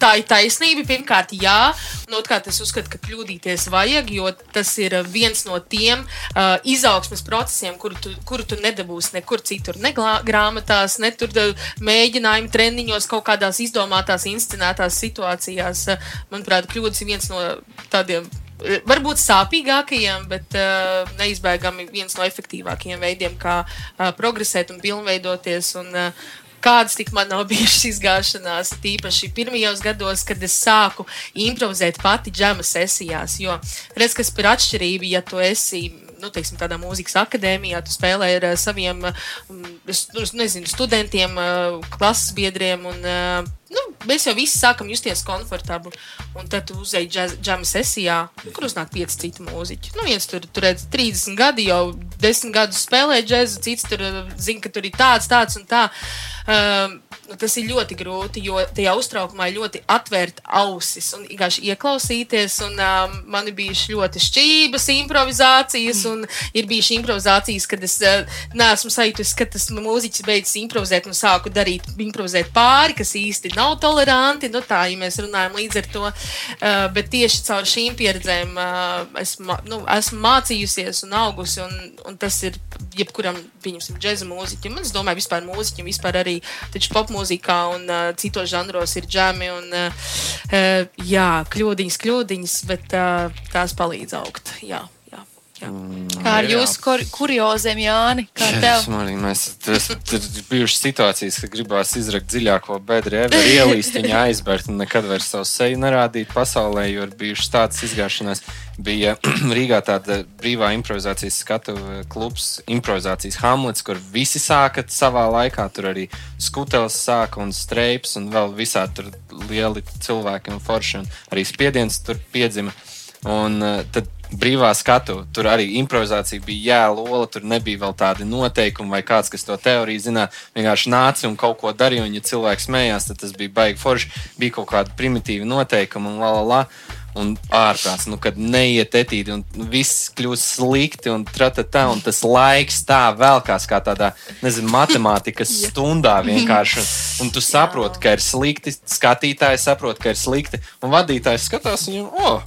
tā ir taisnība. Pirmkārt, jā, un otrkārt, es uzskatu, ka kļūdīties vajag, jo tas ir viens no tiem uh, izaugsmes procesiem, kuru tu, kuru tu nedabūsi nekur citur, ne grāmatās, ne tur mēģinājumu treniņos, kaut kādās izdomātās, inscenētās situācijās. Uh, manuprāt, kļūdas ir viens no tādiem. Eh, varbūt sāpīgākajiem, bet uh, neizbēgami viens no efektīvākajiem veidiem, kā uh, progresēt un pilnveidoties. Un, uh, kādas tik man nav bijušas izgāšanās, tīpaši pirmajos gados, kad es sāku improvizēt pati džema sesijās. Jo redz, kas ir atšķirība, ja tu esi nu, teiksim, tādā mūzikas akadēmijā, tu spēlē ar saviem nu, nezinu, studentiem, klases biedriem. Un, nu, mēs jau visi sākam justies komfortabli. Un tad tu uzej džama sesijā, kur uznāk pieci citi mūziķi. Nu, viens tur, tur redz 30 gadi, jau 10 gadus spēlē džēzu, cits tur zina, ka tur ir tāds, tāds un tā. Um, nu, tas ir ļoti grūti, jo tajā uztraukumā ļoti atvērt ausis un vienkārši ieklausīties. Un, um, man ir bijušas ļoti šķības, improvizācijas, un ir bijušas improvizācijas, kad es uh, neesmu sajūtis, ka tas mūziķis beidzas improvizēt un sāku darīt, improvizēt pāri, kas īsti nav toleranti. Nu, tā, ja mēs runājam līdz ar to, uh, bet tieši caur šīm pieredzēm uh, esmu, nu, esmu mācījusies un augusi, un, un tas ir jebkuram, pieņemsim, džēza mūziķim. Es domāju, vispār mūziķim, vispār arī popmūzikā un uh, citos žanros ir džemi. Un, uh, uh, jā, kļūdiņas, kļūdiņas, bet uh, tās palīdz augt. Jā. Jā. Mm, kā ar jūsu kur, kurioziem, Jāni? Kā tev? Man, mēs tur bijušas situācijas, ka gribās izrakt dziļāko bedri, ever, ielīst viņa aizbērt un nekad vairs savu seju nerādīt pasaulē, jo ir bijušas tādas izgāšanās. Bija Rīgā tāda brīvā improvizācijas skatu klubs, improvizācijas Hamlets, kur visi sāka savā laikā. Tur arī skutels sāka un streips un vēl visādi tur lieli cilvēki un forši un arī spiediens tur piedzima. Un uh, tad brīvā skatu. Tur arī improvizācija bija jēlola, tur nebija vēl tādi noteikumi vai kāds, kas to teoriju zināja. Vienkārši nāca un kaut ko darīja, un ja cilvēks smējās, tad tas bija baigi forši. Bija kaut kādi primitīvi noteikumi un la la la. Un ārprāts, nu, kad neiet etīdi, un viss kļūst slikti, un tā, un tas laiks tā velkās kā tādā, nezinu, matemātikas stundā vienkārši. Un tu saproti, ka ir slikti, skatītājs saprot, ka ir slikti, un vadītājs skatās, un viņam, oh,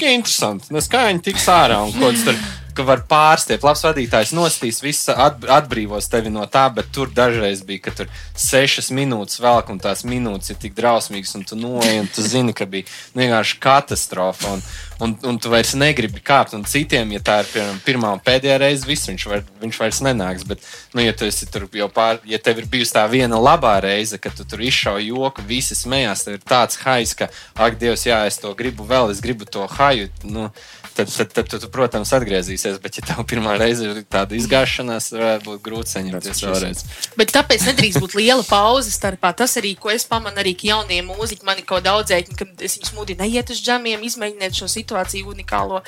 Ir interesanti. Nes kā viņi tiks ārā un ko tur ka var pārstiept. Labs vadītājs nostīs, viss atbrīvos tevi no tā, bet tur dažreiz bija, ka tur sešas minūtes velk, un tās minūtes ir tik drausmīgas, un tu noej, un tu zini, ka bija vienkārši katastrofa. Un, un, un tu vairs negribi kāpt, un citiem, ja tā ir piemēram, pirmā un pēdējā reize, viss viņš, var, viņš vairs nenāks. Bet, nu, ja tu esi tur jau pār, ja tev ir bijusi tā viena labā reize, kad tu tur izšauji joku, visi smējās, tev ir tāds hais, ka, ak, Dievs, jā, es to gribu vēl, es gribu to haju. Nu, tad, tad, tad, tad tu, protams, atgriezīsies. Bet, ja tev pirmā reize ir tāda izgāšanās, varētu būt grūti saņemties vēlreiz. Bet tāpēc nedrīkst būt liela pauze starpā. Tas arī, ko es pamanu, arī jaunie mūziķi, man ir kaut daudzēji, kad es viņus mudinu, neiet uz džamiem, izmēģiniet šo situāciju unikālo.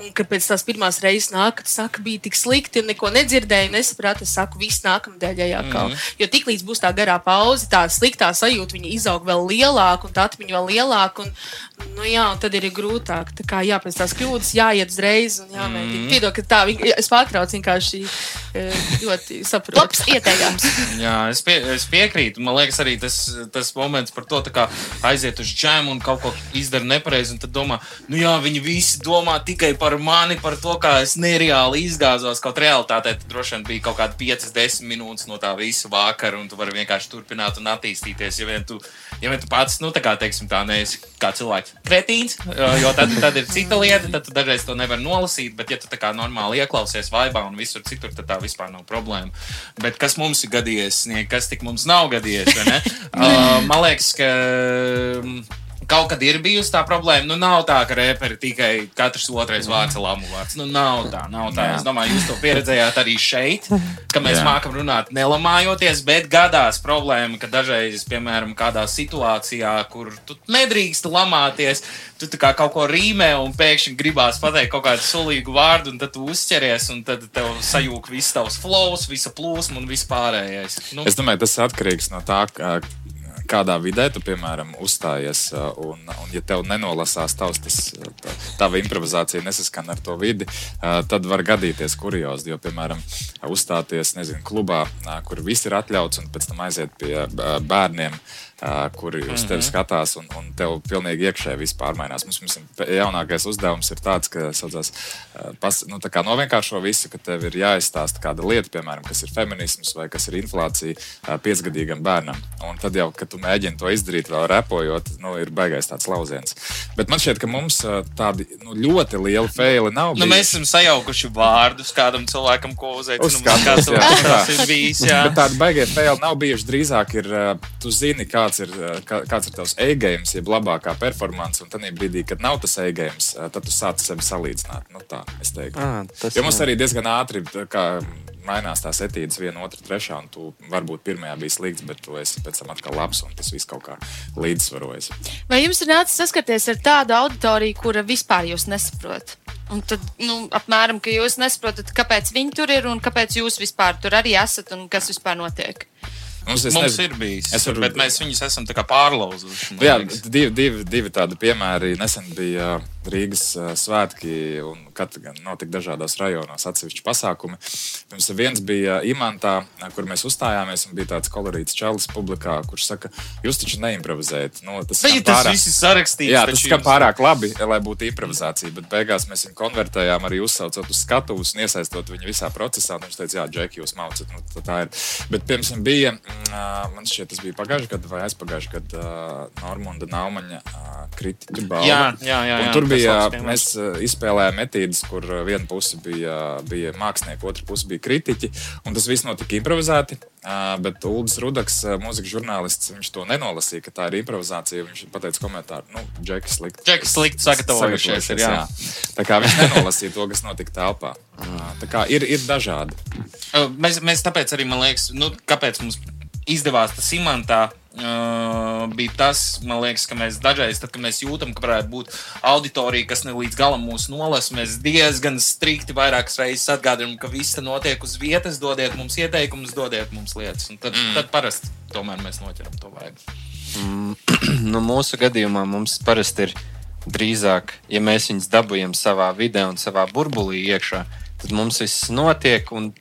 Un kad pēc tās pirmās reizes nāk, kad saka, bija tik slikti un neko nedzirdēju, nesapratu, es saku, viss nākamnedēļ jākal. Mm -hmm. Jo tiklīdz būs tā garā pauze, tā sliktā sajūta, viņa izaug vēl lielāk un tā atmiņa vēl lielāk. Un, nu, jā, tad ir grūtāk. Tā kā jā, pēc tās kļūdas jāiet uzreiz un jāmēģina. Mm. Piedod, ka tā es pārtraucu vienkārši e, ļoti saprotu. Labs ieteikums. jā, es, pie, es piekrītu. Man liekas, arī tas, tas moments par to, kā aiziet uz džēmu un kaut ko izdara nepareizi. Un tad domā, nu jā, viņi visi domā tikai par mani, par to, kā es nereāli izgāzos. Kaut realitātē droši vien bija kaut kādi 5-10 minūtes no tā visa vakara, un tu vari vienkārši turpināt un attīstīties. Ja vien tu, ja vien tu pats, nu tā kā teiksim, tā neesi kā cilvēks būt kretīns, jo tad, tad ir cita lieta, tad dažreiz to nevar nolasīt, bet ja tu tā kā normāli ieklausies vaibā un visur citur, tad tā vispār nav problēma. Bet kas mums ir gadījies, kas tik mums nav gadījies, uh, man liekas, ka Kaut kad ir bijusi tā problēma, nu nav tā, ka reperi tikai katrs otrais vārds ir lamu vārds. Nu nav tā, nav tā. Jā. Es domāju, jūs to pieredzējāt arī šeit, ka mēs Jā. mākam runāt nelamājoties, bet gadās problēma, ka dažreiz, piemēram, kādā situācijā, kur tu nedrīkst lamāties, tu kā kaut ko rīmē un pēkšņi gribās pateikt kaut kādu sulīgu vārdu, un tad tu uzķeries, un tad tev sajūg viss tavs flows, visa plūsma un viss pārējais. Nu. Es domāju, tas atkarīgs no tā, ka kādā vidē tu, piemēram, uzstājies, un, un ja tev nenolasās tavs, tas, tā, tava improvizācija nesaskan ar to vidi, tad var gadīties kuriozi. Jo, piemēram, uzstāties nezinu, klubā, kur viss ir atļauts, un pēc tam aiziet pie bērniem kuri uz tevi mhm. skatās, un, un tev pilnīgi iekšēji viss pārmainās. Mums, mums jaunākais uzdevums ir tāds, ka saucās, pas, nu, tā novienkāršo visu, ka tev ir jāizstāsta kāda lieta, piemēram, kas ir feminisms vai kas ir inflācija piecgadīgam bērnam. Un tad jau, kad tu mēģini to izdarīt, vēl repojot, nu, ir baigais tāds lauciens. Bet man šķiet, ka mums tādi nu, ļoti lieli feili nav. Nu, mēs esam sajaukuši vārdus kādam cilvēkam, ko uzaicinām. Tas ir bijis. Jā. Bet tādi baigie feili nav bijuši. Drīzāk ir, tu zini, kā kāds ir, kā, kāds ir tavs e-games, jeb labākā performance, un tad brīdī, kad nav tas eh, tad tu sāc sevi salīdzināt. Nu, tā, es teiktu. À, jo mums arī diezgan ātri kā, mainās tās etīdes, viena, otra, trešā, un tu varbūt pirmajā bija slikts, bet tu esi pēc tam atkal labs, un tas viss kaut kā līdzsvarojas. Vai jums ir nācis saskaties ar tādu auditoriju, kura vispār jūs nesaprot? Un tad, nu, apmēram, ka jūs nesaprotat, kāpēc viņi tur ir un kāpēc jūs vispār tur arī esat un kas vispār notiek. Mums, mums nezinu. ir bijis, es varu, bet mēs viņus esam pārlauzuši. Jā, divi, divi, divi tādi piemēri. Nesen bija Rīgas svētki, un katru gan notika dažādos rajonos atsevišķi pasākumi. Mums viens bija Imantā, kur mēs uzstājāmies, un bija tāds kolorīts čalis publikā, kurš saka, jūs taču neimprovizējat. Nu, tas tas pārāk, viss ir sarakstīts. Jā, tas skan pārāk labi, lai būtu improvizācija, bet beigās mēs viņu konvertējām arī uzsaucot uz skatuves un iesaistot viņu visā procesā. Viņš teica, jā, Džeki, jūs maucat. Nu, tā ir. Bet, piemēram, bija man šķiet, tas bija pagājušajā gadā vai aizpagājušajā gadā uh, Normunda Naumaņa uh, kritiķa balva. Jā, jā, jā, jā, tur bija, mēs uh, izspēlējām metīdes, kur viena puse bija, bija mākslinieki, otra puse bija kritiķi, un tas viss notika improvizēti. Uh, bet Ulris Rudaks, uh, mūzikas žurnālists, viņš to nenolasīja, ka tā ir improvizācija. Viņš teica komentāru, nu, Džekis slikti. Džekis slikti sagatavojušies. Ir, jā. Jā. Tā kā viņš nenolasīja to, kas notika telpā. Uh, tā kā ir, ir dažādi. Mēs, mēs tāpēc arī, man liekas, nu, kāpēc mums izdevās tas imantā. Uh, bija tas, man liekas, ka mēs dažreiz, tad, kad mēs jūtam, ka varētu būt auditorija, kas ne līdz galam mūs nolas, mēs diezgan strikti vairākas reizes atgādinām, ka viss notiek uz vietas, dodiet mums ieteikumus, dodiet mums lietas. Un tad, mm. tad parasti tomēr mēs noķeram to vaigu. Mm, nu, mūsu gadījumā mums parasti ir drīzāk, ja mēs viņus dabūjam savā vidē un savā burbulī iekšā, tad mums viss notiek. Un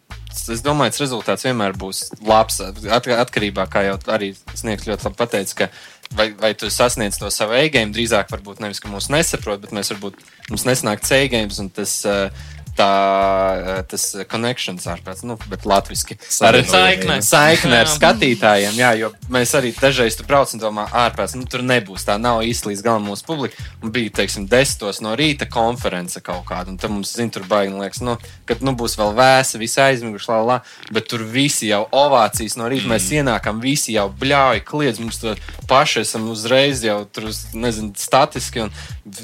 es domāju, ka rezultāts vienmēr būs labs. Atkarībā, kā jau arī Sniegs ļoti labi pateica, ka vai, vai tu sasniedz to savu e-game, drīzāk varbūt nevis, ka mūs nesaprot, bet mēs varbūt mums nesnāk C-games un tas. Uh, tā, tas connections ārprāts, nu, bet latviski. Ar saikne. Saikne ar skatītājiem, jā, jo mēs arī dažreiz tur braucam domā, ārprāts, nu, tur nebūs, tā nav īsti līdz galam mūsu publika. Un bija, teiksim, desmitos no rīta konference kaut kāda, un tad mums, zin, tur baigi, liekas, nu, kad, nu, būs vēl vēsa, visi aizmiguši, la, la, bet tur visi jau ovācijas no rīta, mm. mēs ienākam, visi jau bļauj, kliedz, mums tur paši esam uzreiz jau tur, nezinu, statiski, un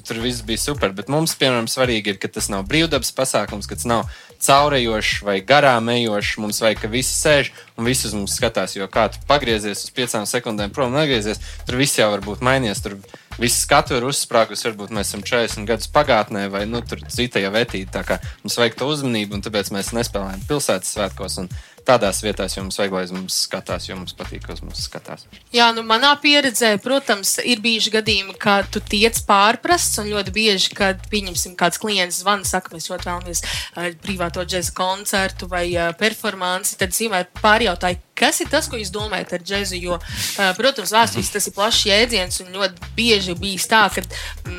tur viss bija super, bet mums, piemēram, svarīgi ir, ka tas nav brīvdabas pasākums, pasākums, kas nav caurējošs vai garām ejošs. Mums vajag, ka visi sēž un visi uz mums skatās. Jo kā tu pagriezies uz piecām sekundēm, prom negriezies, tur viss jau var būt mainījies. Tur viss skatu ir uzsprāgus, varbūt mēs esam 40 gadus pagātnē vai nu, cita jau vetīta. Tā kā mums vajag to uzmanību, un tāpēc mēs nespēlējam pilsētas svētkos. Un, tādās vietās, jo mums vajag, lai mums skatās, jo mums patīk, kas mums skatās. Jā, nu manā pieredzē, protams, ir bijuši gadījumi, kad tu tiec pārprasts, un ļoti bieži, kad, pieņemsim, kāds klients zvana, saka, mēs ļoti vēlamies uh, privāto džēza koncertu vai uh, performanci, tad es vienmēr pārjautāju, kas ir tas, ko jūs domājat ar džēzu, jo, uh, protams, vēsturiski tas ir plašs jēdziens, un ļoti bieži bijis tā, ka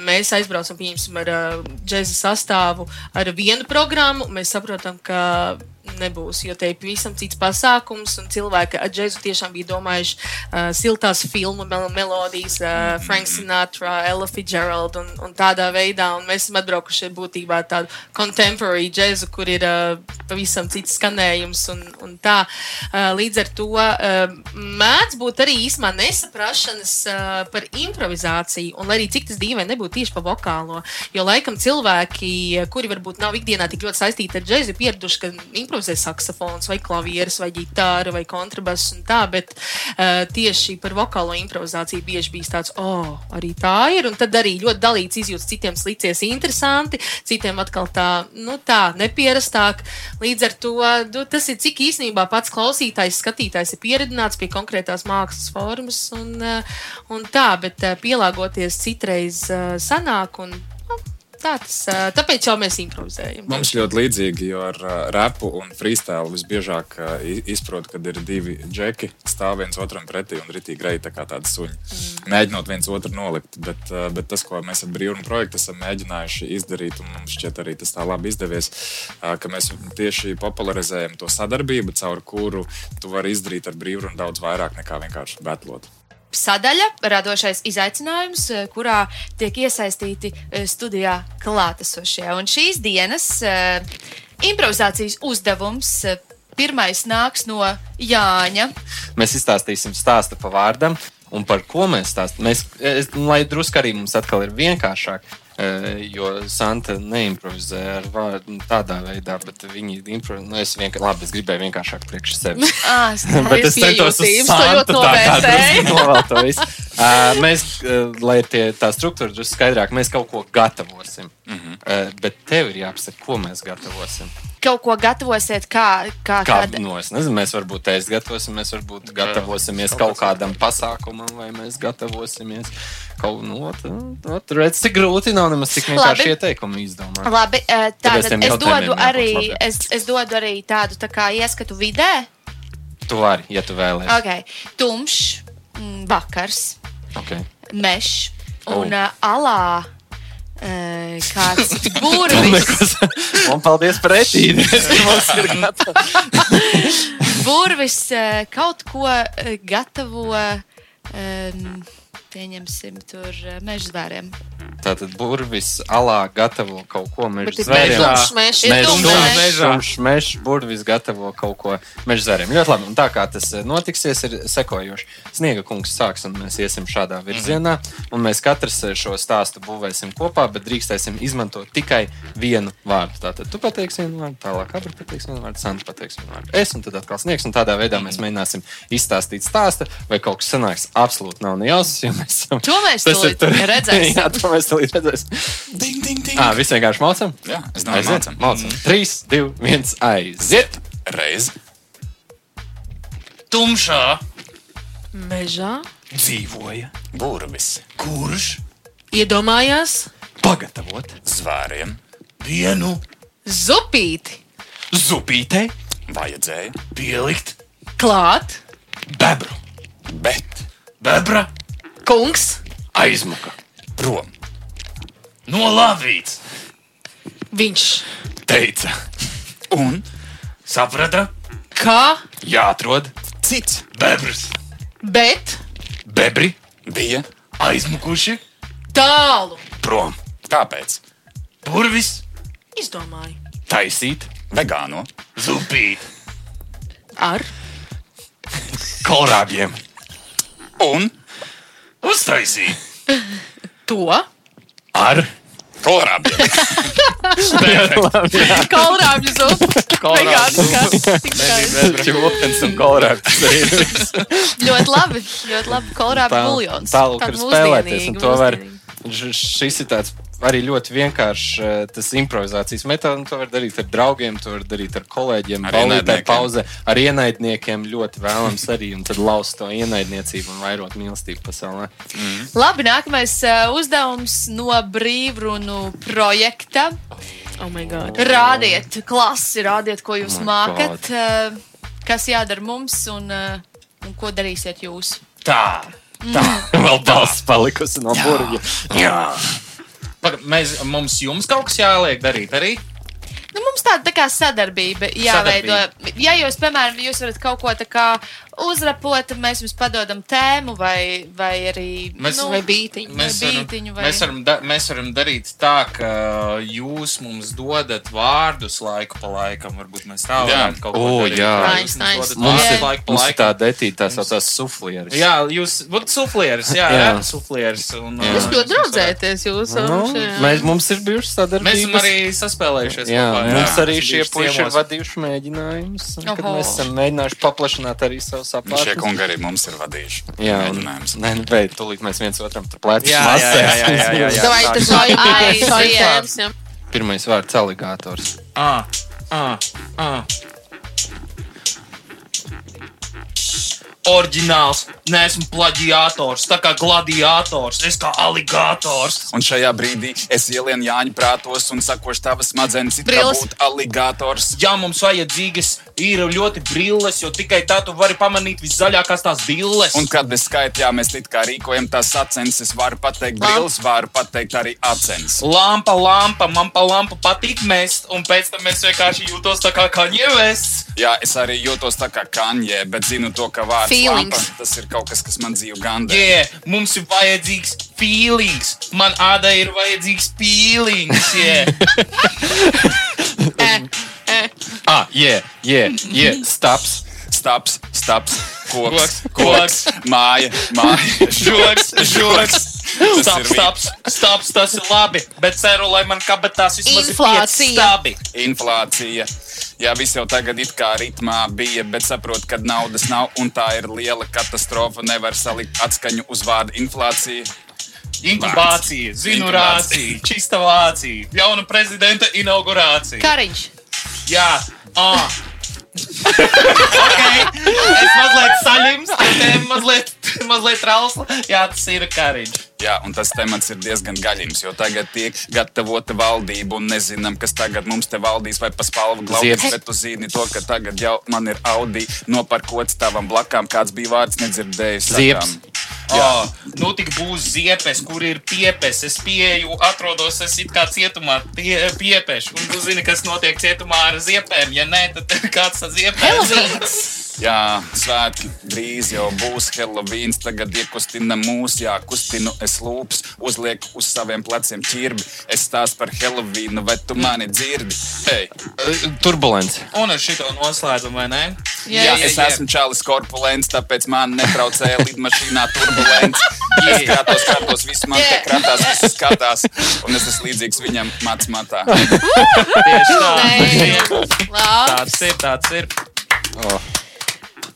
mēs aizbraucam, ar džēza sastāvu ar vienu programmu, mēs saprotam, ka nebūs. Jo te ir pavisam cits pasākums, un cilvēki ar džēzu tiešām bija domājuši uh, siltās filmu mel melodijas, uh, Frank Sinatra, Ella Fitzgerald un, un tādā veidā. Un mēs esam atbraukuši būtībā tādu contemporary džēzu, kur ir uh, pavisam cits skanējums un, un tā. Uh, līdz ar to uh, mēdz būt arī īsumā nesaprašanas uh, par improvizāciju, un lai arī cik tas dīvaini nebūtu tieši par vokālo. Jo laikam cilvēki, kuri varbūt nav ikdienā tik ļoti saistīti ar džēzu, pieraduši, ka improvizē saksofons vai klavieres vai ģitāra vai kontrabass un tā, bet uh, tieši par vokālo improvizāciju bieži bijis tāds, oh, arī tā ir, un tad arī ļoti dalīts izjūtas citiem licies interesanti, citiem atkal tā, nu tā, nepierastāk. Līdz ar to nu, tas ir cik īstenībā pats klausītājs, skatītājs ir pieredzināts pie konkrētās mākslas formas un, uh, un tā, bet uh, pielāgoties citreiz sanāk un tā tas, tāpēc jau mēs improvizējam. Mums ļoti līdzīgi, jo ar repu un freestyle visbiežāk izprot, kad ir divi džeki, stāv viens otram pretī un ritīgi greiti, tā kā tādi suņi. Mm. Mēģinot viens otru nolikt, bet, bet tas, ko mēs ar brīvunu projektu esam mēģinājuši izdarīt, un mums šķiet arī tas tā labi izdevies, ka mēs tieši popularizējam to sadarbību, caur kuru tu vari izdarīt ar brīvunu daudz vairāk nekā vienkārši betlot. Sadaļa, radošais izaicinājums, eh, kurā tiek iesaistīti eh, studijā klātesošie. Un šīs dienas eh, improvizācijas uzdevums pirmais nāks no Jāņa. Mēs izstāstīsim stāstu pa vārdam, un par ko mēs stāstām. Mēs, es, nu, lai drusku arī mums atkal ir vienkāršāk. Eh, Jo Santa neimprovizē ar vārdu nu, tādā veidā, bet viņi improvizē. Nu, es vienkārši, labi, es gribēju vienkāršāk priekš sevis. Ah, Bet es centos uz pieejotības, to Santu ļoti tā kā novērtēju. drusku novēl to visu. Uh, mēs, uh, lai tie, tā struktūra drusku skaidrāk, mēs kaut ko gatavosim. Mm -hmm. uh, bet tev ir jāapsaka, ko mēs gatavosim. Kaut ko gatavosiet, kā, kā, Kā, kāda- nu, es nezinu, mēs varbūt tēst gatavosim, mēs varbūt gatavosimies kaut kādam pasākumam, vai mēs gatavosimies kaut nu, ot, ot, redz, cik grūti nav nemaz tik vienkārši Labi. ieteikumu izdomāt. Labi, Tāpēc tātad es dodu, arī, es, es dodu arī tādu tā kā ieskatu vidē. Tu vari, ja tu vēlēsies. Okay. Tumšs, mm, vakars, Okay. mežs un Oh. uh, alā uh, kāds burvis. Un paldies par etīdi. Mums ir gatavs. burvis uh, kaut ko uh, gatavo. Pieņemsim, tur uh, meža zvēriem. Tātad burvis alā gatavo kaut ko meža zvēriem. mežs, Mežs, burvis gatavo kaut ko meža zvēriem. Ļoti labi. Un tā kā tas eh, notiksies, ir sekojoši. Sniega kungs sāks, un mēs iesim šādā virzienā. Un mēs katrs eh, šo stāstu būvēsim kopā, bet drīkstēsim izmantot tikai vienu vārdu. Tātad tu pateiksi vienu vārdu, tālāk Abra pateiks vienu vārdu, Santa pateiks vienu vārdu. Es un tad atkal sniegs. Un tādā veidā mēs mēģināsim izstāstīt stāstu, vai kaut kas sanāks absolūti nav nejausmas. jo mēs To mēs Tas ir tur- redzēsim. Jā, to mēs tūlīt redzēsim. Ding, ding, ding! Ah, viss vienkārši mācām? Jā, es domāju, mācam. mācām. 3, 2, 1, aiziet! Reiz. Tumšā. Mežā. Dzīvoja, burvis, kurš? Iedomājās? Pagatavot zvēriem vienu. Zupīti. Zupītei, vajadzēja, pielikt klāt, bebru, bet bebra kungs, aizmuka, prom nolavīts. viņš teica, un Saprata? kā, jāatrod cits Bebrs bet bebri bija aizmukuši, tālu prom, tāpēc burvis izdomāju. taisīt vegāno zupīt. Ar kolrābiem, un Uztaisīt. to ar kolorābiem. kaulrābju zupu. Kolrābju ķūpens un kolrābs. Ļoti labi, ļoti labi. Kolorāba buljons. Tālāk Tāda var spēlēties, un to var. mūsdienīga. Šis ir tāds arī ļoti vienkāršs eh, tas improvizācijas metods. un To var darīt ar draugiem, to var darīt ar kolēģiem, Ar ienaidniekiem. pauze, ar ienaidniekiem. Ļoti vēlams arī, un tad laust to ienaidniecību un vairot mīlestību pasaulē. Labi, nākamais uh, uzdevums no brīvrunu projekta. Oh my god. Rādiet, klasi, rādiet, ko jūs Oh mākat, uh, kas jādara mums un, un ko darīsiet jūs. Tā. Vēl balss palikusi no burbuļa. Jā. Paga, mēs, mums jums kaut kas jāliek darīt arī. Nu, mums tāda tā kā sadarbība jāveido. Ja jūs, piemēram, jūs varat kaut ko tā kā uzrapot, tad mēs jums padodam tēmu vai, vai arī Mēs- nu, Vai bītiņu. Mēs vai varam, bītiņu, vai- mēs, varam da, mēs varam darīt tā, ka jūs mums dodat vārdus laiku pa laikam. Varbūt mēs tā Jā. varētu kaut ko O, darīt. jā. Nice, nice. Mums ir, laiku pa laikam. tāda etīte, tā saucās suflieris. Jā, jūs būtu suflieris, jā, Jā. jā. suflieris. Un, Jā. Jūs uh, ļoti jūs draudzēties. Jūs, Nu, mēs, mums ir bijušas Mēs esam sadarbības. arī saspēlējušies. Jā, kopā, mums arī šie puiši ir vadījuši mēģinājumus. mēs esam mēģinājuši paplašināt arī savu Šie saprātu. kungi arī mums ir vadījuši. Jā, un, mēģinājumus. nē, nu, bet tūlīt mēs viens otram tur plecus Jā, jā, jā, jā, jā, jā, jā. Davai, tas vajag jā. Pirmais vārds - aligātors. Ah, ah, ah. Orģināls, neesmu plaģiators, tā kā gladiators, es kā aligātors. Un šajā brīdī es ielienu Jāņa prātos un sakošu tavas smadzenes, it kā Brilles. būtu aligators. Jā, mums vajadzīgas ir ļoti brilles, jo tikai tā tu vari pamanīt viszaļākās tās billes. Un kad es skaitu, jā, mēs it kā rīkojam tās sacenses, varu pateikt brilles, varu pateikt arī acens. Lampa, lampa, man pa lampu patīk mest, un pēc tam es vienkārši jūtos tā kā kaņievests. Jā, es arī jūtos tā kā kaņē, bet zinu to, ka vārds Feelings. lampa, tas ir kaut kas, kas man dzīvo gandē. Jā, mums ir vajadzīgs feelings, man ādai ir vajadzīgs feelings. Yeah. Ah, jā, jā, jā, staps. Staps, staps, koks, Koks, koks, māja, māja, Žoks, žoks. Stop, ir stop, stop, tas ir labi. Bet ceru, lai man kabatās vismaz ir Inflācija. stabi. inflācija. Jā, viss jau tagad it kā ritmā bija, bet saprot, ka naudas nav un tā ir liela katastrofa. Nevar salikt atskaņu uz vārdu inflācija. Inkubācija, zinu Inkubācija. rācija, čista vācija, jauna prezidenta inaugurācija. Kariņš. Jā, ah. okay. Es mazliet saļims, tēma mazliet, mazliet trausla. Jā, tas ir kariņš. Jā, un tas temats ir diezgan gaļīgs, jo tagad tiek gatavota valdība un nezinām, kas tagad mums te valdīs vai pa spalvu glaudīs. Bet tu zini to, ka tagad jau man ir Audi noparkots tavam blakām, kāds bija vārds nedzirdējis. Ziepes. Sakām. Oh, nu tik būs ziepes, kur ir piepes. Es pieeju, atrodos es it kā cietumā, tie, piepeši. Un tu zini, kas notiek cietumā ar ziepēm. Ja nē, tad kāds tas ziepēs. Jā, svētki drīz jau būs Helovīns. Tagad iekustina mūs, jā, kustinu es lūpas, uzlieku uz saviem pleciem ķirbi. Es stāstu par Helovīnu, vai tu mani dzirdi? Hei, Turbulence. Un ar šito noslēdzumu, vai ne? jā, jā, es esmu Čālijs Korpulents, tāpēc man netraucēja lidmašīnā turbulence. Es kratos, kratos, viss man te kratās, viss skatās, un es esmu līdzīgs viņam mats matā. Tieši tā. Tāds ir, tāds ir.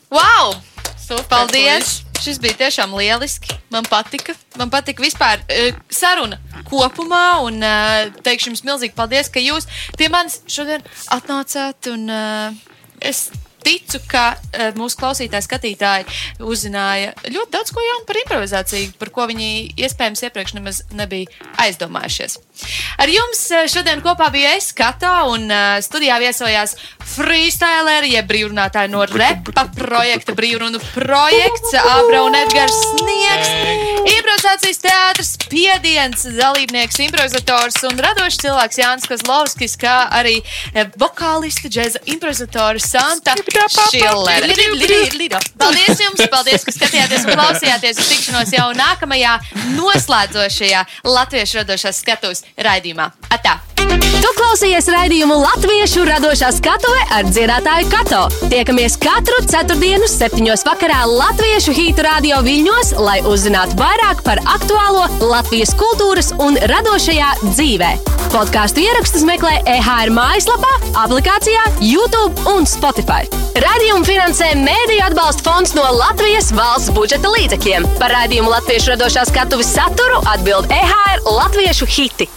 Wow! Super, Paldies! Šis bija tiešām lieliski. Man patika. Man patika vispār eh, saruna kopumā. Un eh, teikšu jums milzīgi paldies, ka jūs pie manis šodien atnācāt. Un, eh, es ticu, ka eh, mūsu klausītāji, skatītāji uzzināja ļoti daudz ko jaunu par improvizāciju, par ko viņi iespējams iepriekš nemaz nebija aizdomājušies. Ar jums eh, šodien kopā bija es, Kato, un eh, studijā viesojās freestyleri, jeb brīvrunātāji no repa projekta, brīvrunu projekts, Abra un Edgars Sniegs, improvizācijas teātris, spiediens, dalībnieks, improvizators un radošs cilvēks Jānis Kozlovskis, kā arī eh, vokāliste, džēza improvizatora Santa Šillere. Paldies jums, paldies, ka skatījāties un klausījāties uz tikšanos jau nākamajā noslēdzošajā latviešu radošās skatuves raidījumā. Atā! Tu klausies raidījumu Latviešu radošā skatuve ar dziedātāju Kato. Tiekamies katru ceturtdienu, septiņos vakarā Latviešu hītu radio viļņos, lai uzzinātu vairāk par aktuālo Latvijas kultūras un radošajā dzīvē. Podkāstu ierakstus meklē EHR mājaslapā, aplikācijā, YouTube un Spotify. Radījumu finansē Mēdīļu atbalsta fonds no Latvijas valsts budžeta līdzekļiem. Par raidījumu Latviešu radošā skatuves saturu atbild EHR Latviešu hiti.